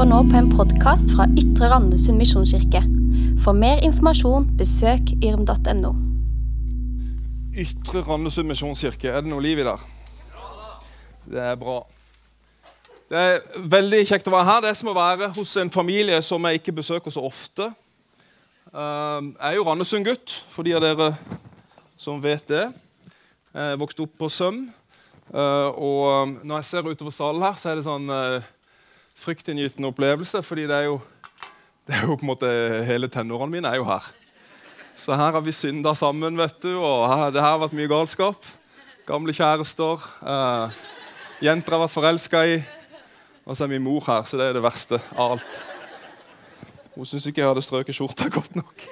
hører nå på en podkast fra Ytre Randesund misjonskirke. For mer informasjon, besøk yrm.no. Ytre Randesund misjonskirke. Er det noe liv i der? Det er bra. Det er veldig kjekt å være her. Det er som å være hos en familie som jeg ikke besøker så ofte. Um, Jeg er jo Randesund-gutt, for de av dere som vet det. Jeg vokste opp på Søm. Uh, og um, når jeg ser utover salen her, så er det sånn uh, fryktinngytende opplevelse. fordi det er jo, det er jo på en måte hele tenårene mine er jo her. Så her har vi synda sammen, vet du, og her, det her har vært mye galskap. Gamle kjærester. Eh, jenter har vært forelska i. Og så er min mor her, så det er det verste av alt. Hun syns ikke jeg hadde strøket skjorta godt nok.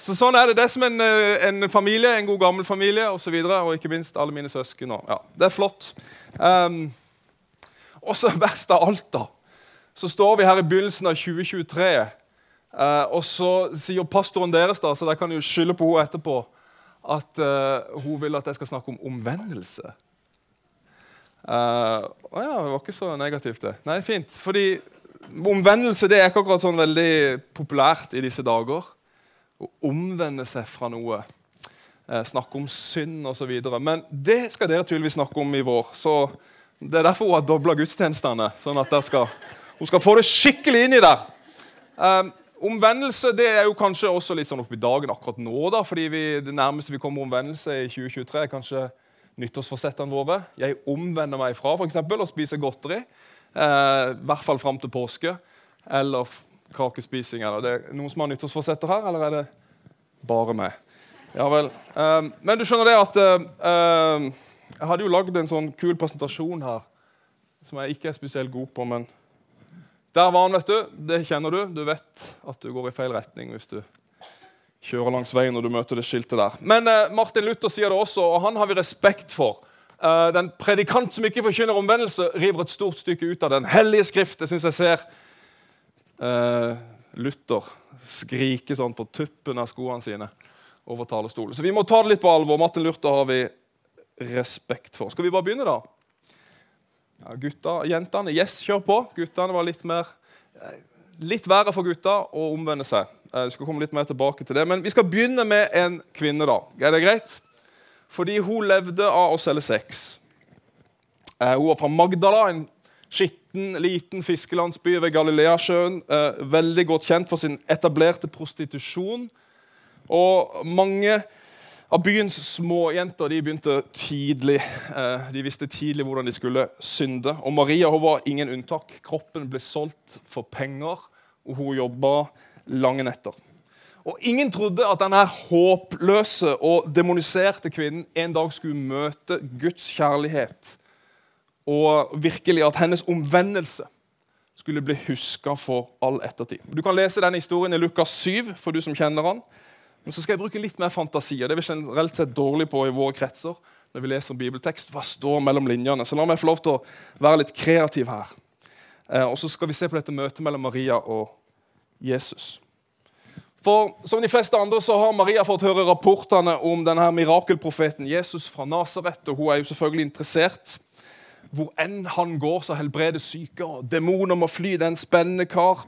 Så sånn er det. Det er som en, eh, en familie, en god gammel familie osv. Og, så videre, og ikke minst alle mine søsken. Og, ja, det er flott. Um, og så verst av alt, da. Så står vi her i begynnelsen av 2023, uh, og så sier pastoren deres, da, så dere kan jo skylde på henne etterpå, at uh, hun vil at jeg skal snakke om omvendelse. Uh, å ja, det var ikke så negativt, det. Nei, fint. Fordi omvendelse det er ikke akkurat sånn veldig populært i disse dager. Å omvende seg fra noe. Eh, snakke om synd osv. Men det skal dere tydeligvis snakke om i vår. Så Det er derfor hun har dobla gudstjenestene. sånn at skal, Hun skal få det skikkelig inni der. Um, omvendelse det er jo kanskje også litt sånn oppi dagen akkurat nå. da, fordi vi, Det nærmeste vi kommer omvendelse i 2023, er kanskje nyttårsforsettene våre. Jeg omvender meg fra eksempel, å spise godteri. Uh, I hvert fall fram til påske. Eller kakespising. Eller det er noen som har nyttårsforsetter her, eller er det bare meg? Ja vel. Um, men du skjønner det at uh, Jeg hadde jo lagd en sånn kul presentasjon her som jeg ikke er spesielt god på, men der var han, vet du. Det kjenner du. Du vet at du går i feil retning hvis du kjører langs veien når du møter det skiltet der. Men eh, Martin Luther sier det også, og han har vi respekt for. Eh, den predikant som ikke forkynner omvendelse, river et stort stykke ut av Den hellige skrift. Det syns jeg ser eh, Luther skrike sånn på tuppen av skoene sine over talerstolen. Så vi må ta det litt på alvor. Martin Luther har vi respekt for. Skal vi bare begynne, da? Ja, gutta, Jentene, yes, kjør på. Guttene var litt mer Litt verre for gutta å omvende seg. Vi skal komme litt mer tilbake til det. Men vi skal begynne med en kvinne. da. Er det greit? Fordi hun levde av å selge sex. Hun var fra Magdala, en skitten, liten fiskelandsby ved Galileasjøen. Veldig godt kjent for sin etablerte prostitusjon. Og mange av byens småjenter de begynte tidlig. De visste tidlig hvordan de skulle synde. Og Maria hun var ingen unntak. Kroppen ble solgt for penger, og hun jobba lange netter. Og Ingen trodde at denne håpløse og demoniserte kvinnen en dag skulle møte Guds kjærlighet, og virkelig at hennes omvendelse skulle bli huska for all ettertid. Du kan lese denne historien i Lukas 7, for du som kjenner han. Men så skal jeg bruke litt mer fantasi. og Det er vi generelt sett dårlig på i våre kretser. når vi leser en bibeltekst. Hva står mellom linjene? Så la meg få lov til å være litt kreativ her. Eh, og så skal vi se på dette møtet mellom Maria og Jesus. For som de fleste andre så har Maria fått høre rapportene om denne mirakelprofeten Jesus fra Nasaret. Og hun er jo selvfølgelig interessert. Hvor enn han går, så helbreder syke, og demoner må fly. Det er en spennende kar.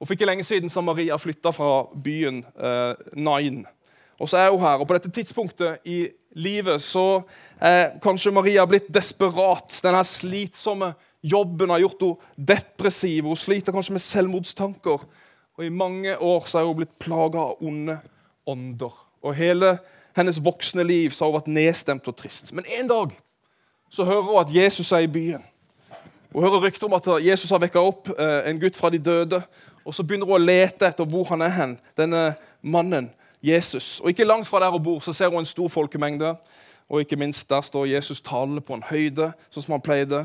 Og For ikke lenge siden så Maria flytta fra byen eh, Nain. Og så er hun her. Og på dette tidspunktet i livet så er kanskje Maria blitt desperat. Denne slitsomme jobben har gjort henne depressiv. Hun sliter kanskje med selvmordstanker. Og I mange år så er hun blitt plaga av onde ånder. Og hele hennes voksne liv så har hun vært nedstemt og trist. Men en dag så hører hun at Jesus er i byen. Hun hører rykter om at Jesus har vekka opp eh, en gutt fra de døde. Og Så begynner hun å lete etter hvor han er hen, denne mannen, Jesus. Og Ikke langt fra der hun bor, så ser hun en stor folkemengde. Og ikke minst, der står Jesus talende på en høyde, sånn som han pleide.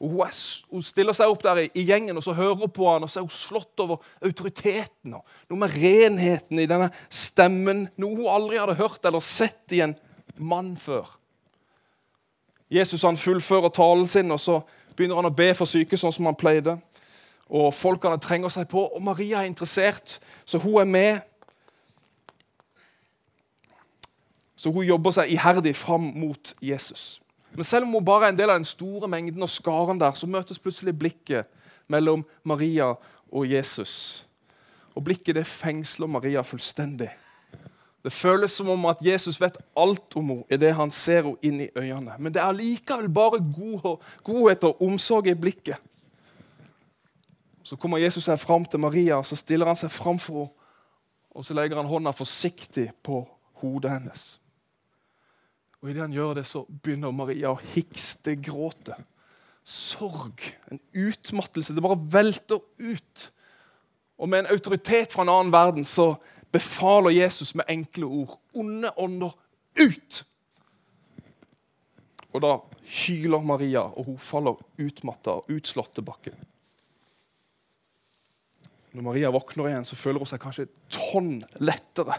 Og hun, er, hun, stiller seg opp der i, i, gjengen og så hører hun på han, og så er hun slått over autoriteten og noe med renheten i denne stemmen. Noe hun aldri hadde hørt eller sett i en mann før. Jesus han fullfører talen sin, og så begynner han å be for syke, sånn som han pleide. Og Folkene trenger seg på, og Maria er interessert, så hun er med. Så hun jobber seg iherdig fram mot Jesus. Men selv om hun bare er en del av den store mengden og skaren der, så møtes plutselig blikket mellom Maria og Jesus. Og blikket det fengsler Maria fullstendig. Det føles som om at Jesus vet alt om henne idet han ser henne inn i øynene. Men det er likevel bare godhet og omsorg i blikket. Så kommer Jesus seg fram til Maria, så stiller han seg fram for henne. Og så legger han hånda forsiktig på hodet hennes. Og Idet han gjør det, så begynner Maria å hikste, gråte. Sorg, en utmattelse. Det bare velter ut. Og med en autoritet fra en annen verden så befaler Jesus med enkle ord onde ånder ut! Og da hyler Maria, og hun faller utmatta og utslått til bakken. Når Maria våkner igjen, så føler hun seg kanskje et tonn lettere.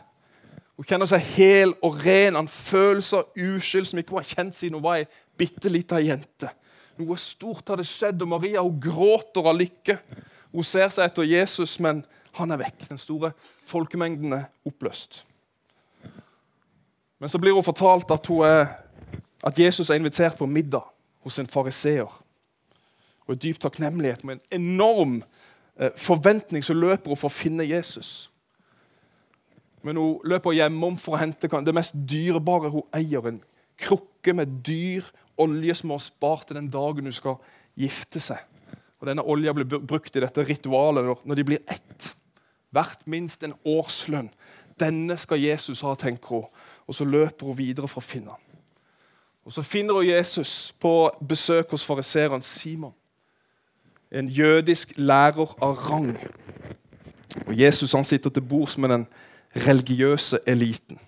Hun kjenner seg hel og ren. Han følelse av uskyld som ikke var kjent siden hun var ei bitte lita jente. Noe stort hadde skjedd, og Maria hun gråter av lykke. Hun ser seg etter Jesus, men han er vekk. Den store folkemengden er oppløst. Men så blir hun fortalt at, hun er, at Jesus er invitert på middag hos en fariseer. Og i dyp takknemlighet med en enorm forventning så løper hun for å finne Jesus. Men hun løper hjemom for å hente det mest dyrebare hun eier. En krukke med dyr olje som hun har spart til den dagen hun skal gifte seg. Og Denne olja blir brukt i dette ritualet når de blir ett verdt minst en årslønn. Denne skal Jesus ha, tenker hun. Og så løper hun videre for å finne ham. Og Så finner hun Jesus på besøk hos fariseeren Simon. En jødisk lærer av rang. Og Jesus han sitter til bords med den religiøse eliten.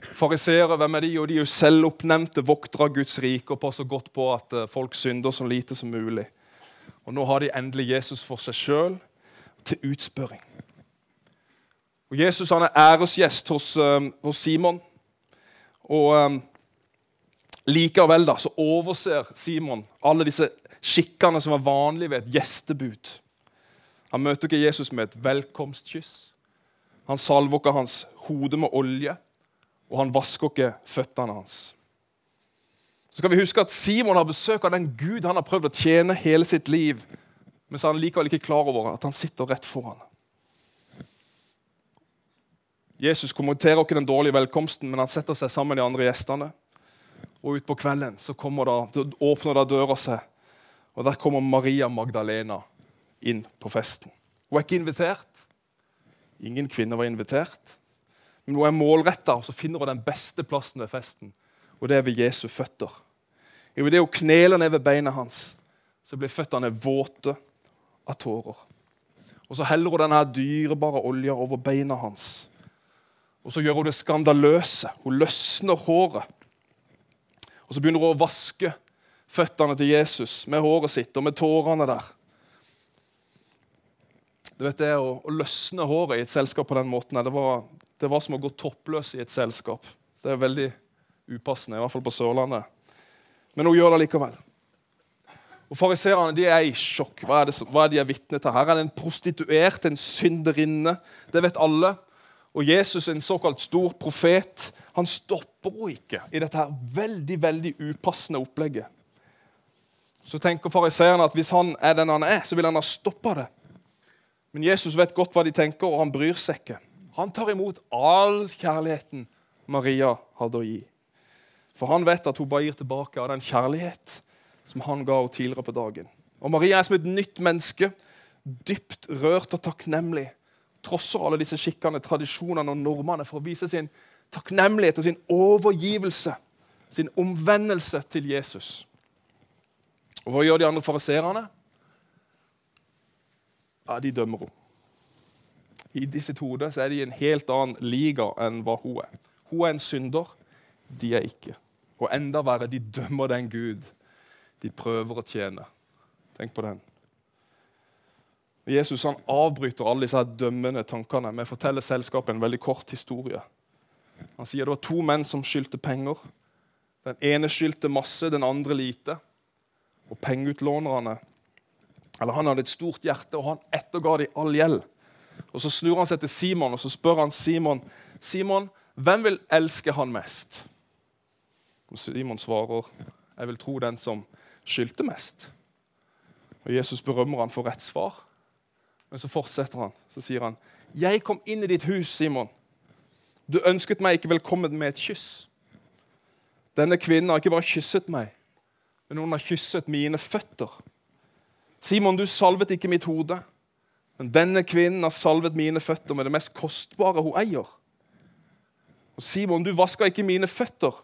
Fariseere, hvem er de? Og de er jo selvoppnevnte voktere av Guds rike og passer godt på at eh, folk synder så lite som mulig. Og Nå har de endelig Jesus for seg sjøl til utspørring. Og Jesus han er æresgjest hos, uh, hos Simon. Og um, likevel da, så overser Simon alle disse skikkene som var vanlige ved et gjestebud. Han møter ikke Jesus med et velkomstkyss. Han salver ikke hans hode med olje, og han vasker ikke føttene hans. Så skal vi huske at Simon har besøk av den Gud han har prøvd å tjene hele sitt liv men så er han likevel ikke klar over at han sitter rett foran. Jesus kommenterer ikke den dårlige velkomsten, men han setter seg sammen med de andre gjestene. Og Utpå kvelden så da, åpner da døra seg, og der kommer Maria Magdalena inn på festen. Hun er ikke invitert. Ingen kvinner var invitert. Men hun er målretta, og så finner hun den beste plassen ved festen. Og det er ved Jesu føtter. Ved det hun kneler ned ved beina hans, så blir føttene våte av tårer. Og Så heller hun denne dyrebare olja over beina hans. Og Så gjør hun det skandaløse. Hun løsner håret. Og Så begynner hun å vaske føttene til Jesus med håret sitt og med tårene der. Du vet det Å, å løsne håret i et selskap på den måten det var, det var som å gå toppløs i et selskap. Det er veldig upassende, i hvert fall på Sørlandet. Men hun gjør det likevel. Og Fariseerne er i sjokk. Hva er, det, hva er de er vitne til? Her er det en prostituert, en synderinne. Det vet alle. Og Jesus, en såkalt stor profet, han stopper henne ikke i dette her veldig veldig upassende opplegget. Så tenker fariseerne at hvis han er den han er, så vil han ha stoppa det. Men Jesus vet godt hva de tenker, og han bryr seg ikke. Han tar imot all kjærligheten Maria hadde å gi. For han vet at hun bare gir tilbake av den kjærlighet som han ga henne tidligere på dagen. Og Maria er som et nytt menneske, dypt rørt og takknemlig. Trosser alle disse skikkene, tradisjonene og normene for å vise sin takknemlighet og sin overgivelse, sin omvendelse til Jesus. Og Hva gjør de andre fariserene? Ja, de dømmer henne. I disse hode er de i en helt annen liga enn hva hun er. Hun er en synder, de er ikke. Og enda verre, de dømmer den Gud de prøver å tjene. Tenk på den. Jesus han avbryter alle disse dømmende tankene med å fortelle selskapet en veldig kort historie. Han sier det var to menn som skyldte penger. Den ene skyldte masse, den andre lite. Og pengeutlånerne eller Han hadde et stort hjerte, og han etterga de all gjeld. Og Så snur han seg til Simon og så spør han Simon, Simon, hvem vil elske han mest. Og Simon svarer, jeg vil tro den som skyldte mest. Og Jesus berømmer han for rett svar. Men så fortsetter han. Så sier han, 'Jeg kom inn i ditt hus, Simon. Du ønsket meg ikke velkommen med et kyss.' Denne kvinnen har ikke bare kysset meg, men hun har kysset mine føtter. Simon, du salvet ikke mitt hode, men denne kvinnen har salvet mine føtter med det mest kostbare hun eier. Og Simon, du vaska ikke mine føtter,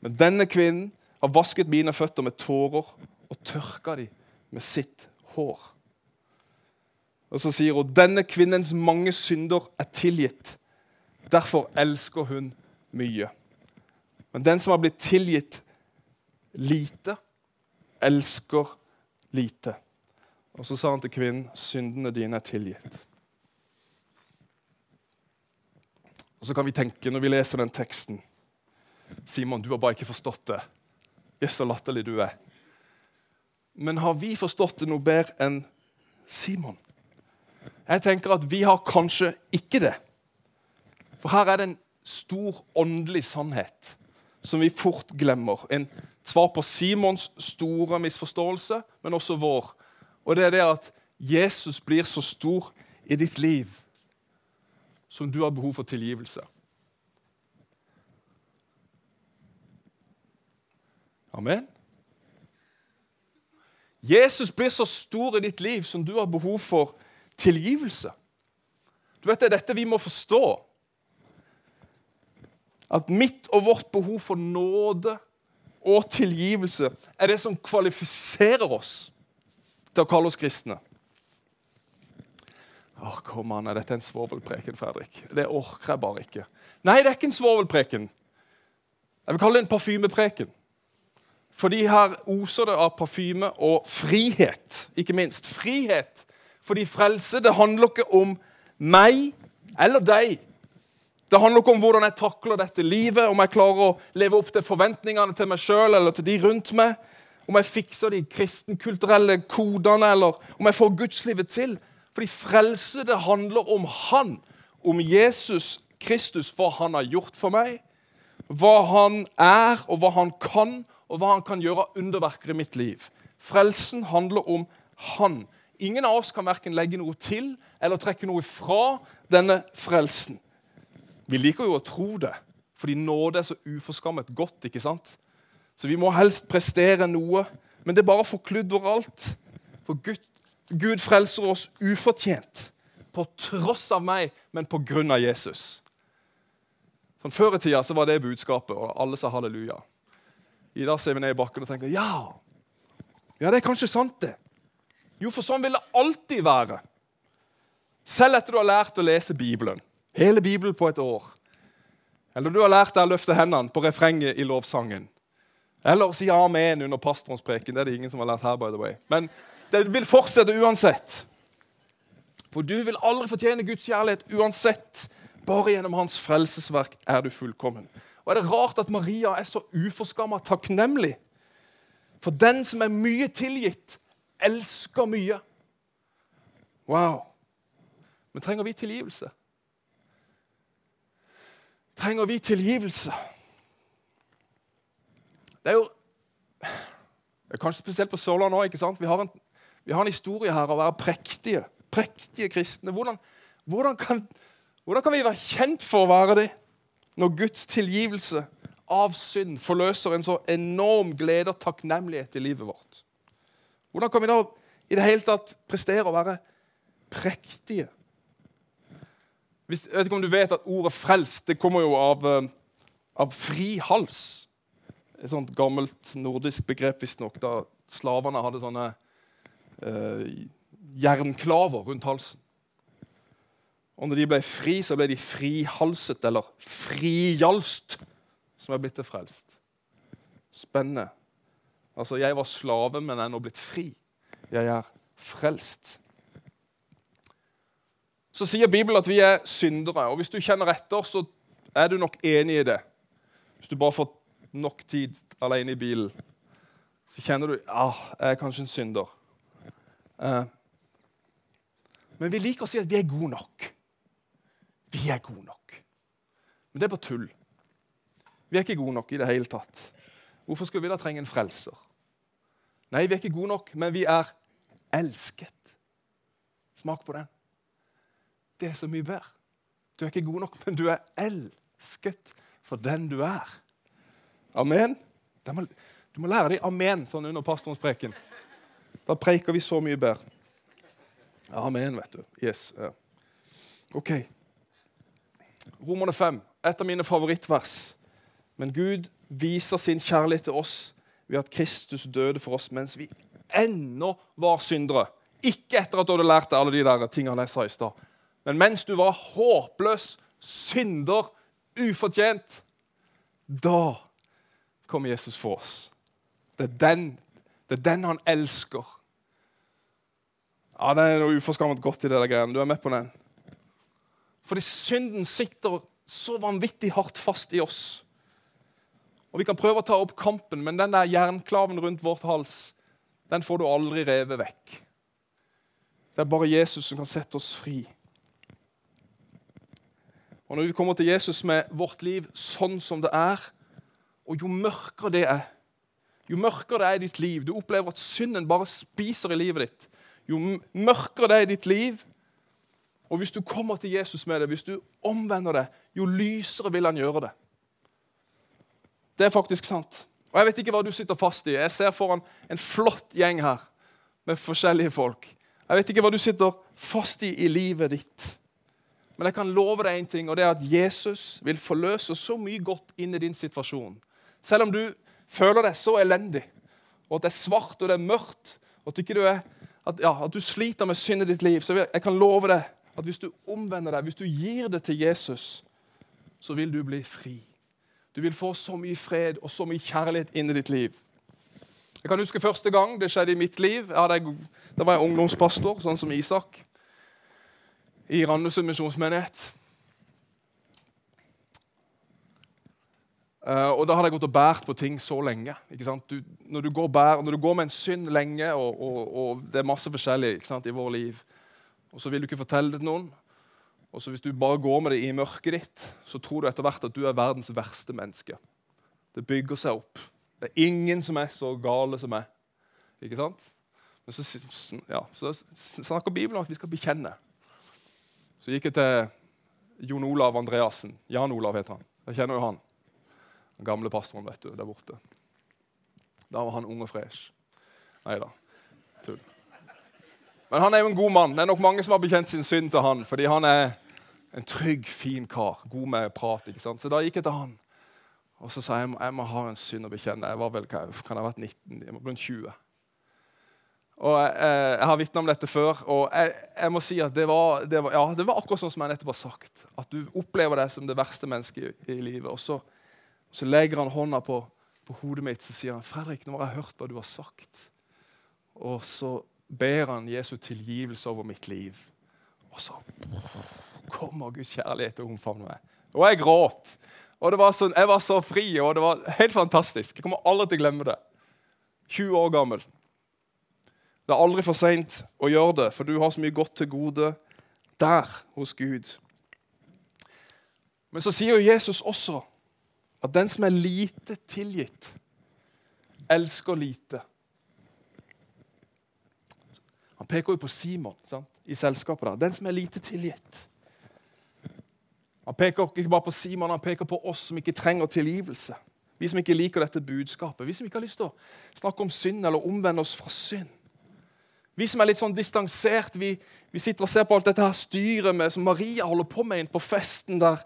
men denne kvinnen har vasket mine føtter med tårer og tørka dem med sitt hår. Og så sier hun denne kvinnens mange synder er tilgitt. Derfor elsker hun mye. Men den som har blitt tilgitt lite, elsker lite. Og så sa han til kvinnen, syndene dine er tilgitt. Og Så kan vi tenke når vi leser den teksten Simon, du har bare ikke forstått det. Jøss, så latterlig du er. Men har vi forstått det noe bedre enn Simon? Jeg tenker at vi har kanskje ikke det. For her er det en stor åndelig sannhet som vi fort glemmer. En svar på Simons store misforståelse, men også vår. Og det er det at Jesus blir så stor i ditt liv som du har behov for tilgivelse. Amen. Jesus blir så stor i ditt liv som du har behov for tilgivelse. Du vet, Det er dette vi må forstå. At mitt og vårt behov for nåde og tilgivelse er det som kvalifiserer oss til å kalle oss kristne. Åh, kom an, Er dette en svovelpreken, Fredrik? Det orker jeg bare ikke. Nei, det er ikke en svovelpreken. Jeg vil kalle det en parfymepreken. Fordi her oser det av parfyme og frihet, ikke minst. Frihet. Fordi frelse det handler ikke om meg eller deg. Det handler ikke om hvordan jeg takler dette livet, om jeg klarer å leve opp til forventningene til meg sjøl eller til de rundt meg, om jeg fikser de kristenkulturelle kodene, eller om jeg får gudslivet til. Fordi frelse det handler om Han, om Jesus Kristus, hva han har gjort for meg, hva han er, og hva han kan, og hva han kan gjøre av underverker i mitt liv. Frelsen handler om Han. Ingen av oss kan verken legge noe til eller trekke noe fra denne frelsen. Vi liker jo å tro det, fordi nåde er så uforskammet godt. ikke sant? Så vi må helst prestere noe, men det bare forkludrer alt. For Gud, Gud frelser oss ufortjent, på tross av meg, men på grunn av Jesus. Sånn Før i tida så var det budskapet, og alle sa halleluja. I dag ser vi ned i bakken og tenker ja, ja, det er kanskje sant, det. Jo, for sånn vil det alltid være. Selv etter du har lært å lese Bibelen, hele Bibelen på et år, eller du har lært deg å løfte hendene på refrenget i lovsangen, eller si amen under pastorens preken. Det er det ingen som har lært her. by the way. Men det vil fortsette uansett. For du vil aldri fortjene Guds kjærlighet uansett. Bare gjennom hans frelsesverk er du fullkommen. Og Er det rart at Maria er så uforskamma takknemlig? For den som er mye tilgitt, elsker mye. Wow. Men trenger vi tilgivelse? Trenger vi tilgivelse? Det er jo det er Kanskje spesielt på Sørlandet òg. Vi, har vi har en historie her av å være prektige. Prektige kristne. Hvordan, hvordan, kan, hvordan kan vi være kjent for å være det? Når Guds tilgivelse av synd forløser en så enorm glede og takknemlighet i livet vårt. Hvordan kan vi da i det hele tatt prestere å være prektige? Hvis, jeg vet ikke om du vet at Ordet 'frelst' det kommer jo av, eh, av fri hals. Et sånt gammelt nordisk begrep, visstnok, da slavene hadde sånne eh, jernklaver rundt halsen. Og når de ble fri, så ble de frihalset, eller frijalst, som er blitt til frelst. Spennende. Altså, jeg var slave, men er nå blitt fri. Jeg er frelst. Så sier Bibelen at vi er syndere, og hvis du kjenner etter, så er du nok enig i det. Hvis du bare får nok tid alene i bilen, så kjenner du ah, jeg er kanskje en synder. Eh. Men vi liker å si at vi er gode nok. Vi er gode nok. Men det er bare tull. Vi er ikke gode nok i det hele tatt. Hvorfor skulle vi da trenge en frelser? Nei, vi er ikke gode nok, men vi er elsket. Smak på den. Det er så mye bedre. Du er ikke god nok, men du er elsket for den du er. Amen. Du må lære deg amen sånn under pastorens preken. Da preiker vi så mye bedre. Amen, vet du. Yes. Ja. OK. Romerne 5, et av mine favorittvers. Men Gud viser sin kjærlighet til oss ved at Kristus døde for oss mens vi ennå var syndere. Ikke etter at du hadde lært deg alle de der tingene jeg sa i stad. Men mens du var håpløs synder, ufortjent, da kom Jesus for oss. Det er den, det er den han elsker. Ja, Det er noe uforskammet godt i det der greiene. Du er med på den? Fordi synden sitter så vanvittig hardt fast i oss. Og Vi kan prøve å ta opp kampen, men den der jernklaven rundt vårt hals den får du aldri revet vekk. Det er bare Jesus som kan sette oss fri. Og Når vi kommer til Jesus med vårt liv sånn som det er, og jo mørkere det er, jo mørkere det er i ditt liv, du opplever at synden bare spiser i livet ditt, jo mørkere det er i ditt liv, og hvis du kommer til Jesus med det, hvis du omvender det, jo lysere vil han gjøre det. Det er faktisk sant. Og Jeg vet ikke hva du sitter fast i. Jeg ser foran en flott gjeng her med forskjellige folk. Jeg vet ikke hva du sitter fast i i livet ditt. Men jeg kan love deg en ting, og det er at Jesus vil forløse så mye godt inn i din situasjon. Selv om du føler deg så elendig, og at det er svart og det er mørkt, og at du, er, at, ja, at du sliter med synd i ditt liv, så jeg kan love deg at hvis du omvender deg, hvis du gir det til Jesus, så vil du bli fri. Du vil få så mye fred og så mye kjærlighet inn i ditt liv. Jeg kan huske første gang det skjedde i mitt liv. da var jeg ungdomspastor, sånn som Isak, i Randesund misjonsmenighet. Uh, og Da hadde jeg gått og båret på ting så lenge. Du, når, du bær, når, du går med en synd lenge, og, og, og det er masse forskjellig i vår liv, og så vil du ikke fortelle det til noen, og så Hvis du bare går med det i mørket ditt, så tror du etter hvert at du er verdens verste menneske. Det bygger seg opp. Det er ingen som er så gale som meg. Ikke sant? Men så, ja, så snakker Bibelen om at vi skal bekjenne. Så gikk jeg til Jon Olav Andreassen. Jan Olav heter han. Jeg kjenner jo han. Den gamle pastoren vet du, der borte. Da var han ung og fresh. Nei da. Tull. Men han er jo en god mann. Det er nok mange som har bekjent sin synd til han, fordi han er en trygg, fin kar. God med prat. ikke sant? Så da gikk jeg til han. Og så sa jeg jeg må ha en synd å bekjenne. Jeg var vel, kan jeg ha vært 19? Jeg må rundt 20. Og eh, jeg har vitna om dette før, og jeg, jeg må si at det var, det, var, ja, det var, akkurat sånn som jeg nettopp har sagt. At du opplever deg som det verste mennesket i, i livet. Og så, så, legger han hånda på, på hodet mitt så sier han, 'Fredrik, nå har jeg hørt hva du har sagt.' Og så ber han Jesu tilgivelse over mitt liv. Og så kommer Guds kjærlighet og omfavner meg. Og jeg gråt. Og var sånn, Jeg var så fri, og det var helt fantastisk. Jeg kommer aldri til å glemme det. 20 år gammel. Det er aldri for seint å gjøre det, for du har så mye godt til gode der hos Gud. Men så sier jo Jesus også at den som er lite tilgitt, elsker lite. Han peker jo på Simon sant? i selskapet. der. Den som er lite tilgitt. Han peker ikke bare på Simon, han peker på oss som ikke trenger tilgivelse. Vi som ikke liker dette budskapet. Vi som ikke har lyst til å snakke om synd eller omvende oss fra synd. Vi som er litt sånn distansert, vi, vi sitter og ser på alt dette her styret med, som Maria holder på med inn på festen. der,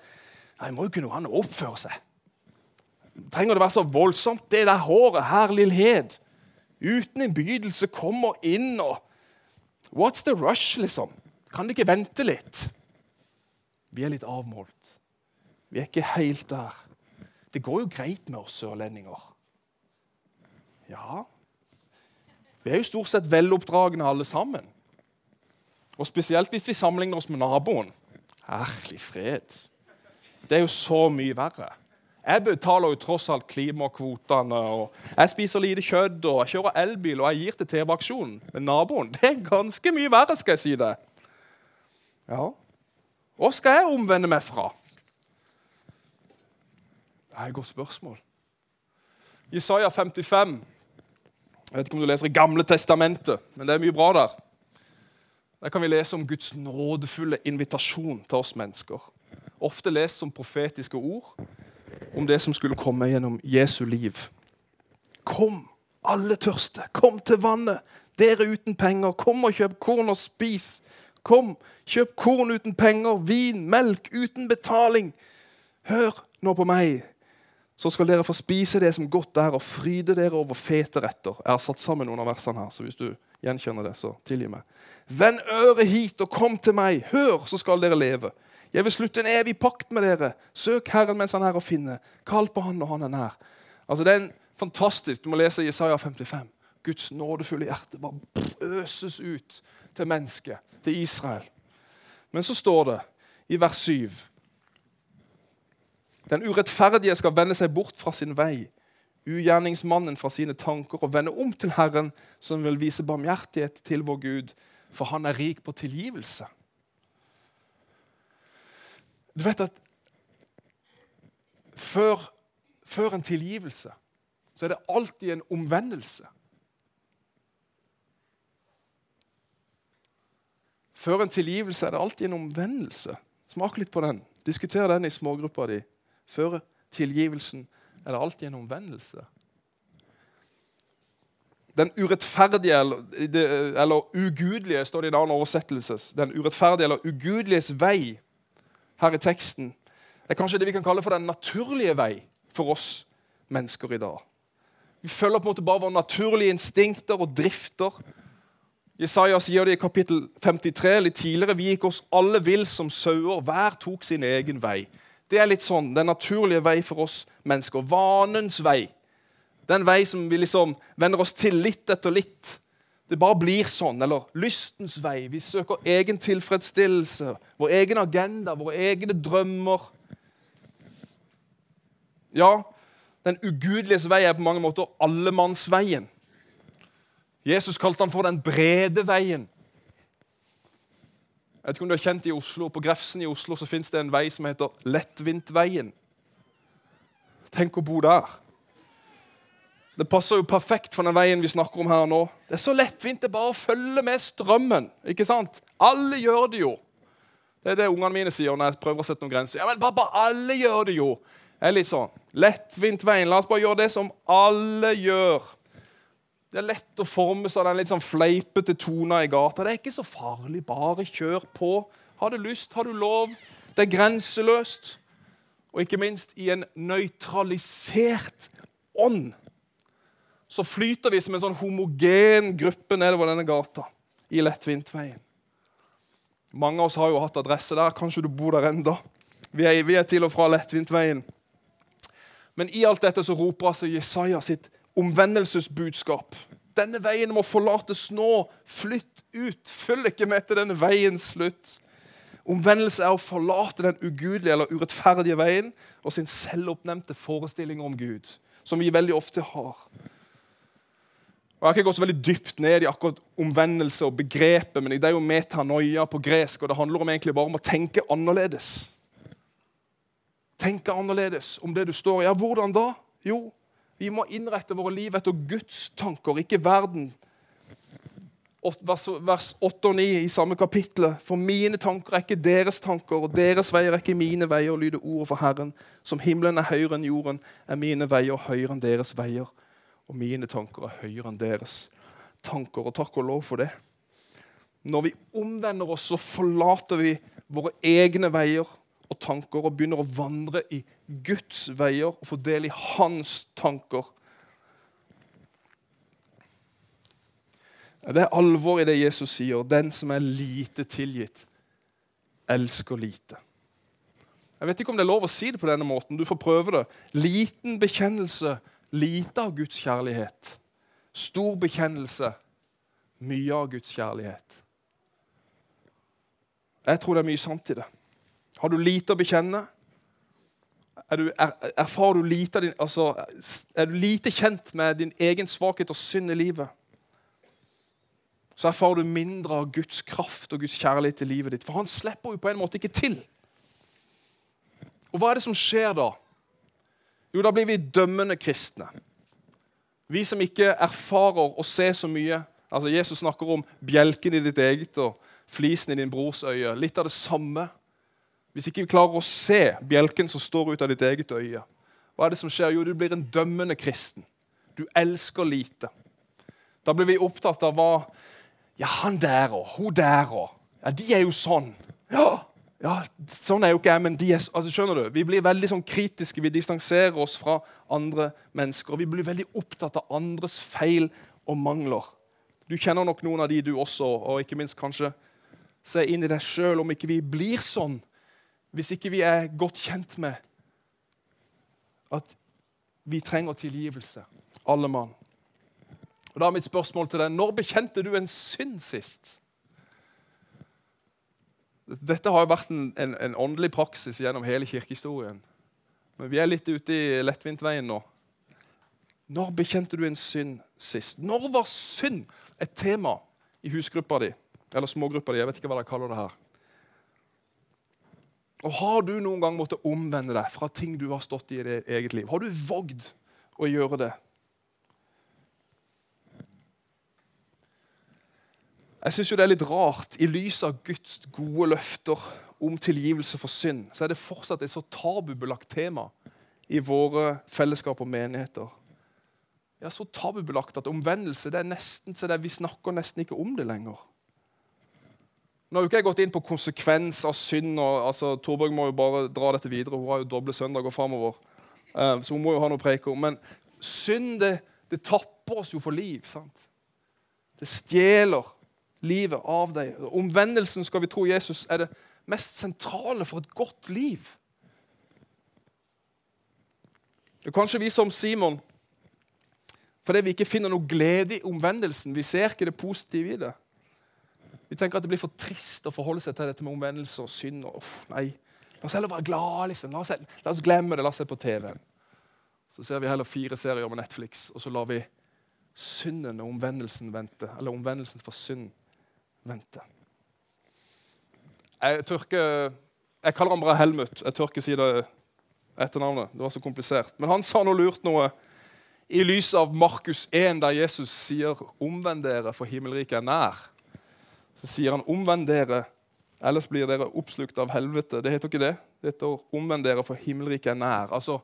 Nei, må jo kunne han oppføre seg. Trenger det være så voldsomt, det der håret? Herlighet. Uten innbydelse kommer inn og What's the rush, liksom? Kan det ikke vente litt? Vi er litt avmålt. Vi er ikke helt der. Det går jo greit med oss sørlendinger. Ja Vi er jo stort sett veloppdragne alle sammen. Og spesielt hvis vi sammenligner oss med naboen. Herlig fred. Det er jo så mye verre. Jeg betaler jo tross alt klimakvotene. og Jeg spiser lite kjøtt, og jeg kjører elbil og jeg gir til TV-aksjonen. Men naboen det er ganske mye verre, skal jeg si det. Ja, Hva skal jeg omvende meg fra? Det er et godt spørsmål. Jesaja 55, Jeg vet ikke om du leser i Gamle testamentet, men det er mye bra der. Der kan vi lese om Guds nådefulle invitasjon til oss mennesker. Ofte lest som profetiske ord om det som skulle komme gjennom Jesu liv. Kom, alle tørste, kom til vannet. Dere uten penger, kom og kjøp korn og spis. Kom, kjøp korn uten penger, vin, melk uten betaling. Hør nå på meg, så skal dere få spise det som godt er, og fryde dere over fete retter. Jeg har satt sammen noen av versene her, så hvis du gjenkjenner det, så tilgi meg. Vend øret hit og kom til meg. Hør, så skal dere leve. Jeg vil slutte en evig pakt med dere. Søk Herren mens han er å finne. Kall på han når han er nær. Altså, det er en fantastisk, Du må lese Jesaja 55. Guds nådefulle hjerte bare øses ut til mennesket, til Israel. Men så står det i vers 7 Den urettferdige skal vende seg bort fra sin vei, ugjerningsmannen fra sine tanker, og vende om til Herren, som vil vise barmhjertighet til vår Gud, for han er rik på tilgivelse. Du vet at før, før en tilgivelse så er det alltid en omvendelse. Før en tilgivelse er det alltid en omvendelse. Smak litt på den. Diskuter den i smågruppa di. Før tilgivelsen er det alltid en omvendelse. Den urettferdige eller, ugudelige, står det i en annen oversettelse. Den urettferdige eller ugudeliges vei her i teksten er kanskje det vi kan kalle for den naturlige vei for oss mennesker i dag. Vi følger på en måte bare våre naturlige instinkter og drifter. Jesaja sier det i kapittel 53 litt tidligere. Vi gikk oss alle vill som sauer. Hver tok sin egen vei. Det er litt sånn, den naturlige vei for oss mennesker. Vanens vei. Den vei som vi liksom venner oss til litt etter litt. Det bare blir sånn. Eller lystens vei. Vi søker egen tilfredsstillelse, vår egen agenda, våre egne drømmer. Ja, den ugudeliges vei er på mange måter allemannsveien. Jesus kalte han for den brede veien. Jeg vet ikke om du har kjent i Oslo, På Grefsen i Oslo så fins det en vei som heter Lettvintveien. Tenk å bo der. Det passer jo perfekt for den veien vi snakker om her nå. Det er så lettvint det bare å følge med strømmen. ikke sant? Alle gjør det jo. Det er det ungene mine sier når jeg prøver å sette noen grenser. Ja, men pappa, alle gjør det jo er litt sånn lettvint veien. La oss bare gjøre det som alle gjør. Det er lett å forme seg den litt sånn fleipete tona i gata. Det er ikke så farlig. Bare kjør på. Har du lyst, har du lov. Det er grenseløst. Og ikke minst i en nøytralisert ånd så flyter vi som en sånn homogen gruppe nedover denne gata i lettvintveien. Mange av oss har jo hatt adresse der. Kanskje du bor der enda. Vi er, vi er til og fra lettvintveien. Men i alt dette så roper altså Jesaja sitt omvendelsesbudskap. Denne veien må forlates nå. Flytt ut. Følg ikke med til denne veiens slutt. Omvendelse er å forlate den ugudelige eller urettferdige veien og sin selvoppnevnte forestilling om Gud, som vi veldig ofte har. Og Jeg har ikke gått så veldig dypt ned i akkurat omvendelse og begrepet, men det er jo metanoia på gresk, og det handler om egentlig bare om å tenke annerledes tenke annerledes om det du står i. Ja, hvordan da? Jo, vi må innrette våre liv etter Guds tanker, ikke verden. Vers 8 og 9 i samme kapittel. For mine tanker er ikke deres tanker, og deres veier er ikke mine veier, lyder ordet for Herren. Som himmelen er høyere enn jorden, er mine veier høyere enn deres veier. Og mine tanker er høyere enn deres tanker. Og takk og lov for det. Når vi omvender oss, så forlater vi våre egne veier og tanker og begynner å vandre i Guds veier og få del i hans tanker. Det er alvor i det Jesus sier. Den som er lite tilgitt, elsker lite. Jeg vet ikke om det er lov å si det på denne måten. Du får prøve det. Liten bekjennelse, lite av Guds kjærlighet. Stor bekjennelse, mye av Guds kjærlighet. Jeg tror det er mye sant i det. Har du lite å bekjenne? Er du, er, erfarer du lite, din, altså, er du lite kjent med din egen svakhet og synd i livet? Så erfarer du mindre av Guds kraft og Guds kjærlighet i livet ditt. For han slipper jo på en måte ikke til. Og hva er det som skjer da? Jo, da blir vi dømmende kristne. Vi som ikke erfarer å se så mye. Altså Jesus snakker om bjelken i ditt eget og flisen i din brors øye. Litt av det samme. Hvis ikke vi klarer å se bjelken som står ut av ditt eget øye, hva er det som skjer? Jo, du blir en dømmende kristen. Du elsker lite. Da blir vi opptatt av hva Ja, han der og hun der og Ja, de er jo sånn. Ja, ja, sånn er jo ikke jeg, men de er, altså, skjønner du? Vi blir veldig sånn kritiske, vi distanserer oss fra andre mennesker. og Vi blir veldig opptatt av andres feil og mangler. Du kjenner nok noen av de, du også, og ikke minst kanskje se inn i deg sjøl om ikke vi blir sånn. Hvis ikke vi er godt kjent med at vi trenger tilgivelse, alle mann. Og Da er mitt spørsmål til deg når bekjente du en synd sist? Dette har jo vært en, en, en, åndelig praksis gjennom hele kirkehistorien. Men vi er litt ute i lettvintveien nå. Når bekjente du en synd sist? Når var synd et tema i husgruppa di? Eller smågruppa di? Jeg vet ikke hva de kaller det her. Og Har du noen gang måttet omvende deg fra ting du har stått i i ditt eget liv? Har du vågd å gjøre det? Jeg syns det er litt rart. I lys av Guds gode løfter om tilgivelse for synd, så er det fortsatt et så tabubelagt tema i våre fellesskap og menigheter. Ja, Så tabubelagt at omvendelse det er nesten så det, vi snakker nesten ikke om det lenger. Nå har jo ikke jeg gått inn på konsekvens av synd. og altså, Torborg må jo bare dra dette videre. Hun har jo doble søndager framover. Uh, så hun må jo ha noe preik om. Men synd det, det tapper oss jo for liv. sant? Det stjeler livet av deg. Omvendelsen skal vi tro Jesus er det mest sentrale for et godt liv. Det er kanskje vi som Simon, fordi vi ikke finner noe glede i omvendelsen. Vi ser ikke det positive i det. Vi tenker at det blir for trist å forholde seg til dette med omvendelse og synd. og uff, nei. La oss heller være glad, Liksom. La, oss, la oss glemme det. La oss se på TV-en. Så ser vi heller fire serier med Netflix, og så lar vi synden og omvendelsen vente. Eller omvendelsen for synd vente. Jeg, tørker, jeg kaller han bare Helmut. Jeg tør ikke si det etternavnet. Det var så komplisert. Men han sa noe lurt noe i lys av Markus 1, der Jesus sier 'omvend dere, for himmelriket er nær'. Så sier han 'omvend dere, ellers blir dere oppslukt av helvete'. Det heter ikke det. Det heter 'omvend dere, for himmelriket er nær'. Altså,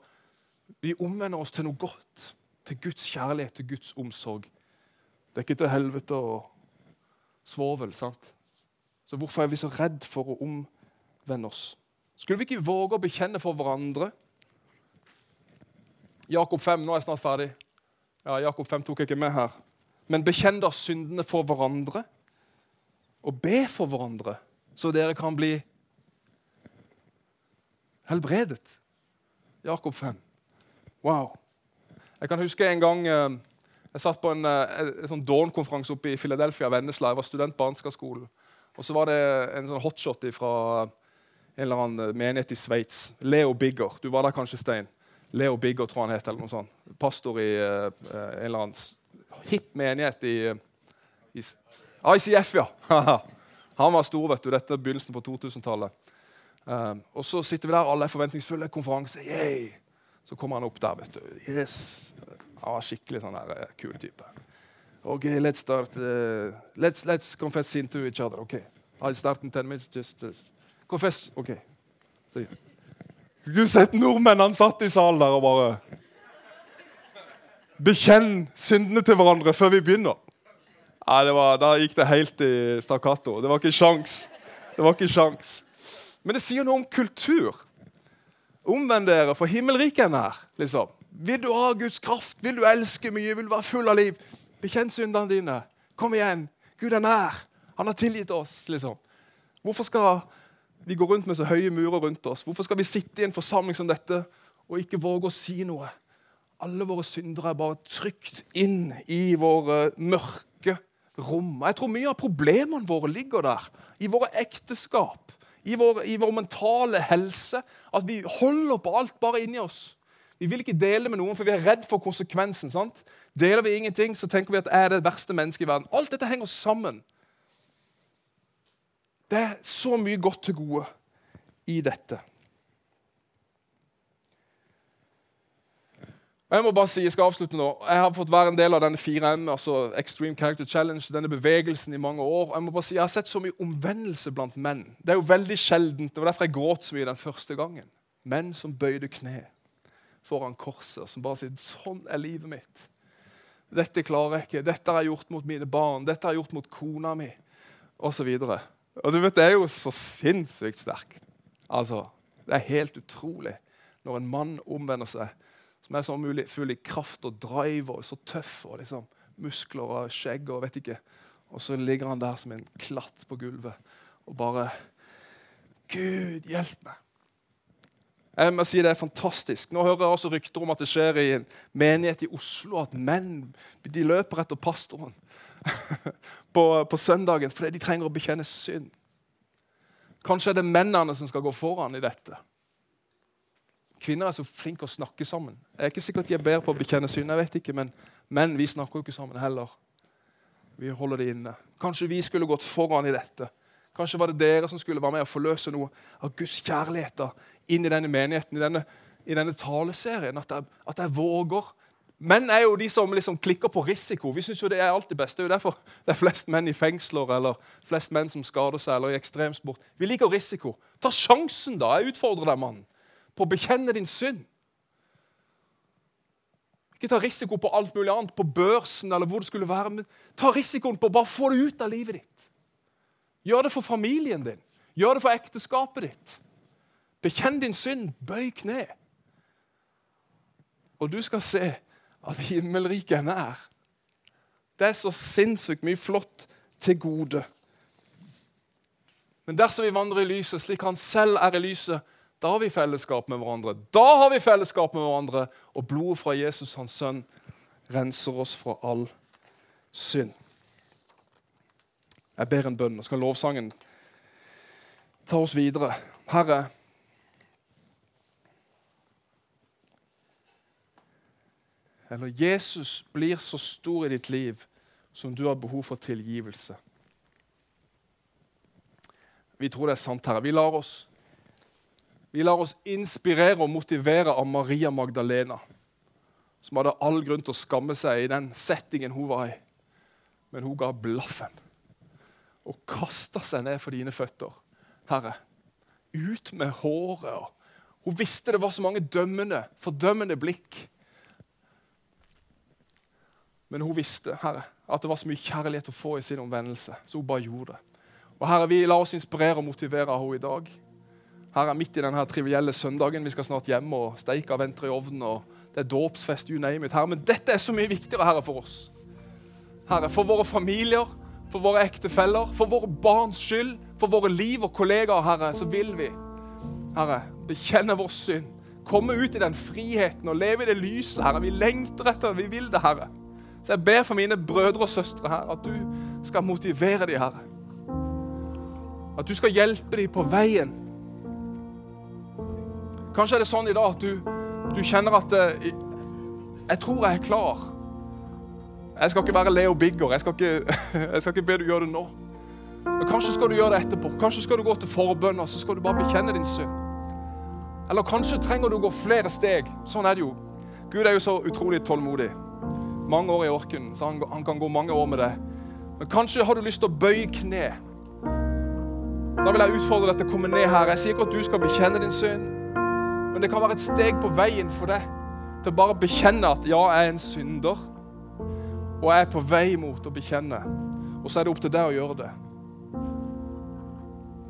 Vi omvender oss til noe godt. Til Guds kjærlighet, til Guds omsorg. Det er ikke til helvete og svovel. sant? Så hvorfor er vi så redd for å omvende oss? Skulle vi ikke våge å bekjenne for hverandre? Jakob 5, nå er jeg snart ferdig. Ja, Jakob 5 tok jeg ikke med her. Men bekjenn da syndene for hverandre, og be for hverandre, så dere kan bli helbredet. Jakob 5. Wow. Jeg kan huske en gang eh, jeg satt på en, eh, en, en sånn Dawn-konferanse oppe i Philadelphia. Vennesla. Jeg var student på Ansgar-skolen. Og så var det en sånn hotshot fra en eller annen menighet i Sveits. Leo Bigger. Du var der kanskje, Stein? Leo Bigger, tror han het. eller noe sånt. Pastor i uh, en eller annen hipp menighet i, i ICF, ja. han var stor, vet du. Dette er begynnelsen på 2000-tallet. Um, og så sitter vi der, alle er forventningsfulle. Konferanse. Yay! Så kommer han opp der. vet du. Yes. Han var skikkelig sånn der, uh, kul type. OK, let's start. Uh, let's, let's confess sin to each other. OK. I'll start in ten minutes. Just, just confess. OK. Så, Skulle sett nordmennene satt i salen der og bare Bekjenn syndene til hverandre før vi begynner. Ja, var, Da gikk det helt i stakkato. Det var ikke sjans. Det var ikke sjans. Men det sier noe om kultur. Omvend dere, for himmelriket er nær. liksom. Vil du ha Guds kraft? Vil du elske mye? Vil du være full av liv? Bekjenn syndene dine. Kom igjen. Gud er nær. Han har tilgitt oss. liksom. Hvorfor skal vi gå rundt med så høye murer rundt oss? Hvorfor skal vi sitte i en forsamling som dette og ikke våge å si noe? Alle våre syndere er bare trygt inn i våre mørke rom. Jeg tror mye av problemene våre ligger der. I våre ekteskap, i vår, i vår mentale helse. At vi holder på alt bare inni oss. Vi vil ikke dele med noen, for vi er redd for konsekvensen. sant? Deler vi ingenting, så tenker vi at jeg er det verste mennesket i verden. Alt dette henger sammen. Det er så mye godt til gode i dette. Og Jeg må bare si, jeg skal avslutte nå. Jeg har fått være en del av denne 4M, altså Extreme Character Challenge, denne bevegelsen i mange år. Jeg må bare si, jeg har sett så mye omvendelse blant menn. Det er jo veldig sjeldent. Det var derfor jeg gråt så mye den første gangen. Menn som bøyde kne foran korset, som bare sier 'Sånn er livet mitt'. Dette klarer jeg ikke. Dette har jeg gjort mot mine barn. Dette har jeg gjort mot kona mi. Og så. Og du vet, Det er jo så sinnssykt sterkt. Altså, Det er helt utrolig når en mann omvender seg, som er så mulig, full i kraft og drive og så tøff og liksom muskler og skjegg og vet ikke. Og så ligger han der som en klatt på gulvet og bare Gud, hjelp meg. Jeg må si Det er fantastisk. Nå hører jeg også rykter om at det skjer i en menighet i Oslo at menn de løper etter pastoren på, på søndagen fordi de trenger å bekjenne synd. Kanskje er det mennene som skal gå foran i dette. Kvinner er så flinke å snakke sammen. Jeg er ikke sikkert de er bedre på å bekjenne synd, jeg vet ikke, men menn vi snakker jo ikke sammen heller. Vi holder det inne. Kanskje vi skulle gått foran i dette. Kanskje var det dere som skulle være med og forløse noe av Guds kjærlighet inn i denne menigheten, i denne, i denne taleserien. At jeg, at jeg, våger. Menn er jo de som liksom klikker på risiko. Vi syns det er alltid best. Det er jo derfor det er flest menn i fengsler eller flest menn som skader seg, eller i ekstremsport. Vi liker risiko. Ta sjansen, da. Jeg utfordrer deg, mann, på å bekjenne din synd. Ikke ta risiko på alt mulig annet, på børsen eller hvor det skulle være. men Ta risikoen på å bare få det ut av livet ditt. Gjør det for familien din. Gjør det for ekteskapet ditt. Bekjenn din synd. Bøy kne. Og du skal se at himmelriket er nær. Det er så sinnssykt mye flott til gode. Men dersom vi vandrer i lyset slik han selv er i lyset, da har vi fellesskap med hverandre. Da har vi fellesskap med hverandre, og blodet fra Jesus, hans sønn, renser oss fra all synd. Jeg ber en bønn, og skal lovsangen ta oss videre. Herre, eller Jesus blir så stor i ditt liv som du har behov for tilgivelse. Vi tror det er sant, Herre. Vi lar oss, vi lar oss inspirere og motivere av Maria Magdalena, som hadde all grunn til å skamme seg i den settingen hun var i. Men hun ga blaffen og kasta seg ned for dine føtter. Herre, ut med håret. Hun visste det var så mange dømmende, fordømmende blikk. Men hun visste Herre, at det var så mye kjærlighet å få i sin omvendelse, så hun bare gjorde det. Og Herre, Vi lar oss inspirere og motivere av henne i dag. Herre, Midt i denne trivielle søndagen, vi skal snart hjem, og steika venter i ovnen, og det er dåpsfest, you name it. Herre, Men dette er så mye viktigere, Herre, for oss. Herre, For våre familier, for våre ektefeller, for våre barns skyld, for våre liv og kollegaer, Herre, så vil vi, Herre, bekjenne vår synd. Komme ut i den friheten og leve i det lyset, Herre. Vi lengter etter det. Vi vil det, Herre. Så jeg ber for mine brødre og søstre her at du skal motivere dem, Herre. At du skal hjelpe dem på veien. Kanskje er det sånn i dag at du, du kjenner at jeg, Jeg tror jeg er klar. Jeg skal ikke være Leo Bigger. Jeg skal ikke, jeg skal ikke be du gjøre det nå. Men Kanskje skal du gjøre det etterpå. Kanskje skal du gå til forbønn og så skal du bare bekjenne din synd. Eller kanskje trenger du å gå flere steg. Sånn er det jo. Gud er jo så utrolig tålmodig mange år i orken, så han, han, kan gå mange år med det. Men kanskje har du lyst til å bøye kne. Da vil jeg utfordre deg til å komme ned her. Jeg sier ikke at du skal bekjenne din synd, det kan være et steg på veien for deg til å bare bekjenne at ja, jeg er en synder, og jeg er på vei mot å bekjenne. Og så er det opp til deg å gjøre det.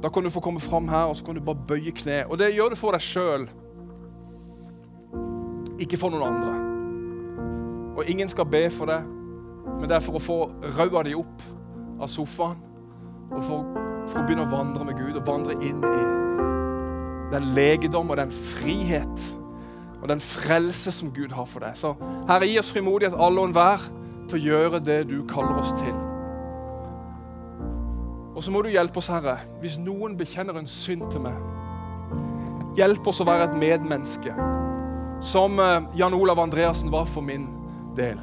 Da kan du få komme fram her, og så kan du bare bøye kne. Og det gjør du for deg sjøl, ikke for noen andre. Og ingen skal be for det, men det er for å få raua di opp av sofaen. Og for, for, å begynne å vandre med Gud og vandre inn i den legedom og den frihet og den frelse som Gud har for deg. Så Herre, gi oss frimodighet alle og enhver til å gjøre det du kaller oss til. Og så må du hjelpe oss, Herre, hvis noen bekjenner en synd til meg. Hjelp oss å være et medmenneske, som eh, Jan Olav Andreassen var for min del.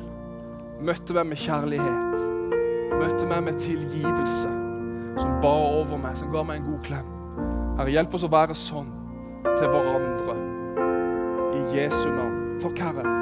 Møtte meg med kjærlighet. Møtte meg med tilgivelse. Som ba over meg, som ga meg en god klem. Herre, hjelp oss å være sånn til hverandre. I Jesu navn. Takk, Herre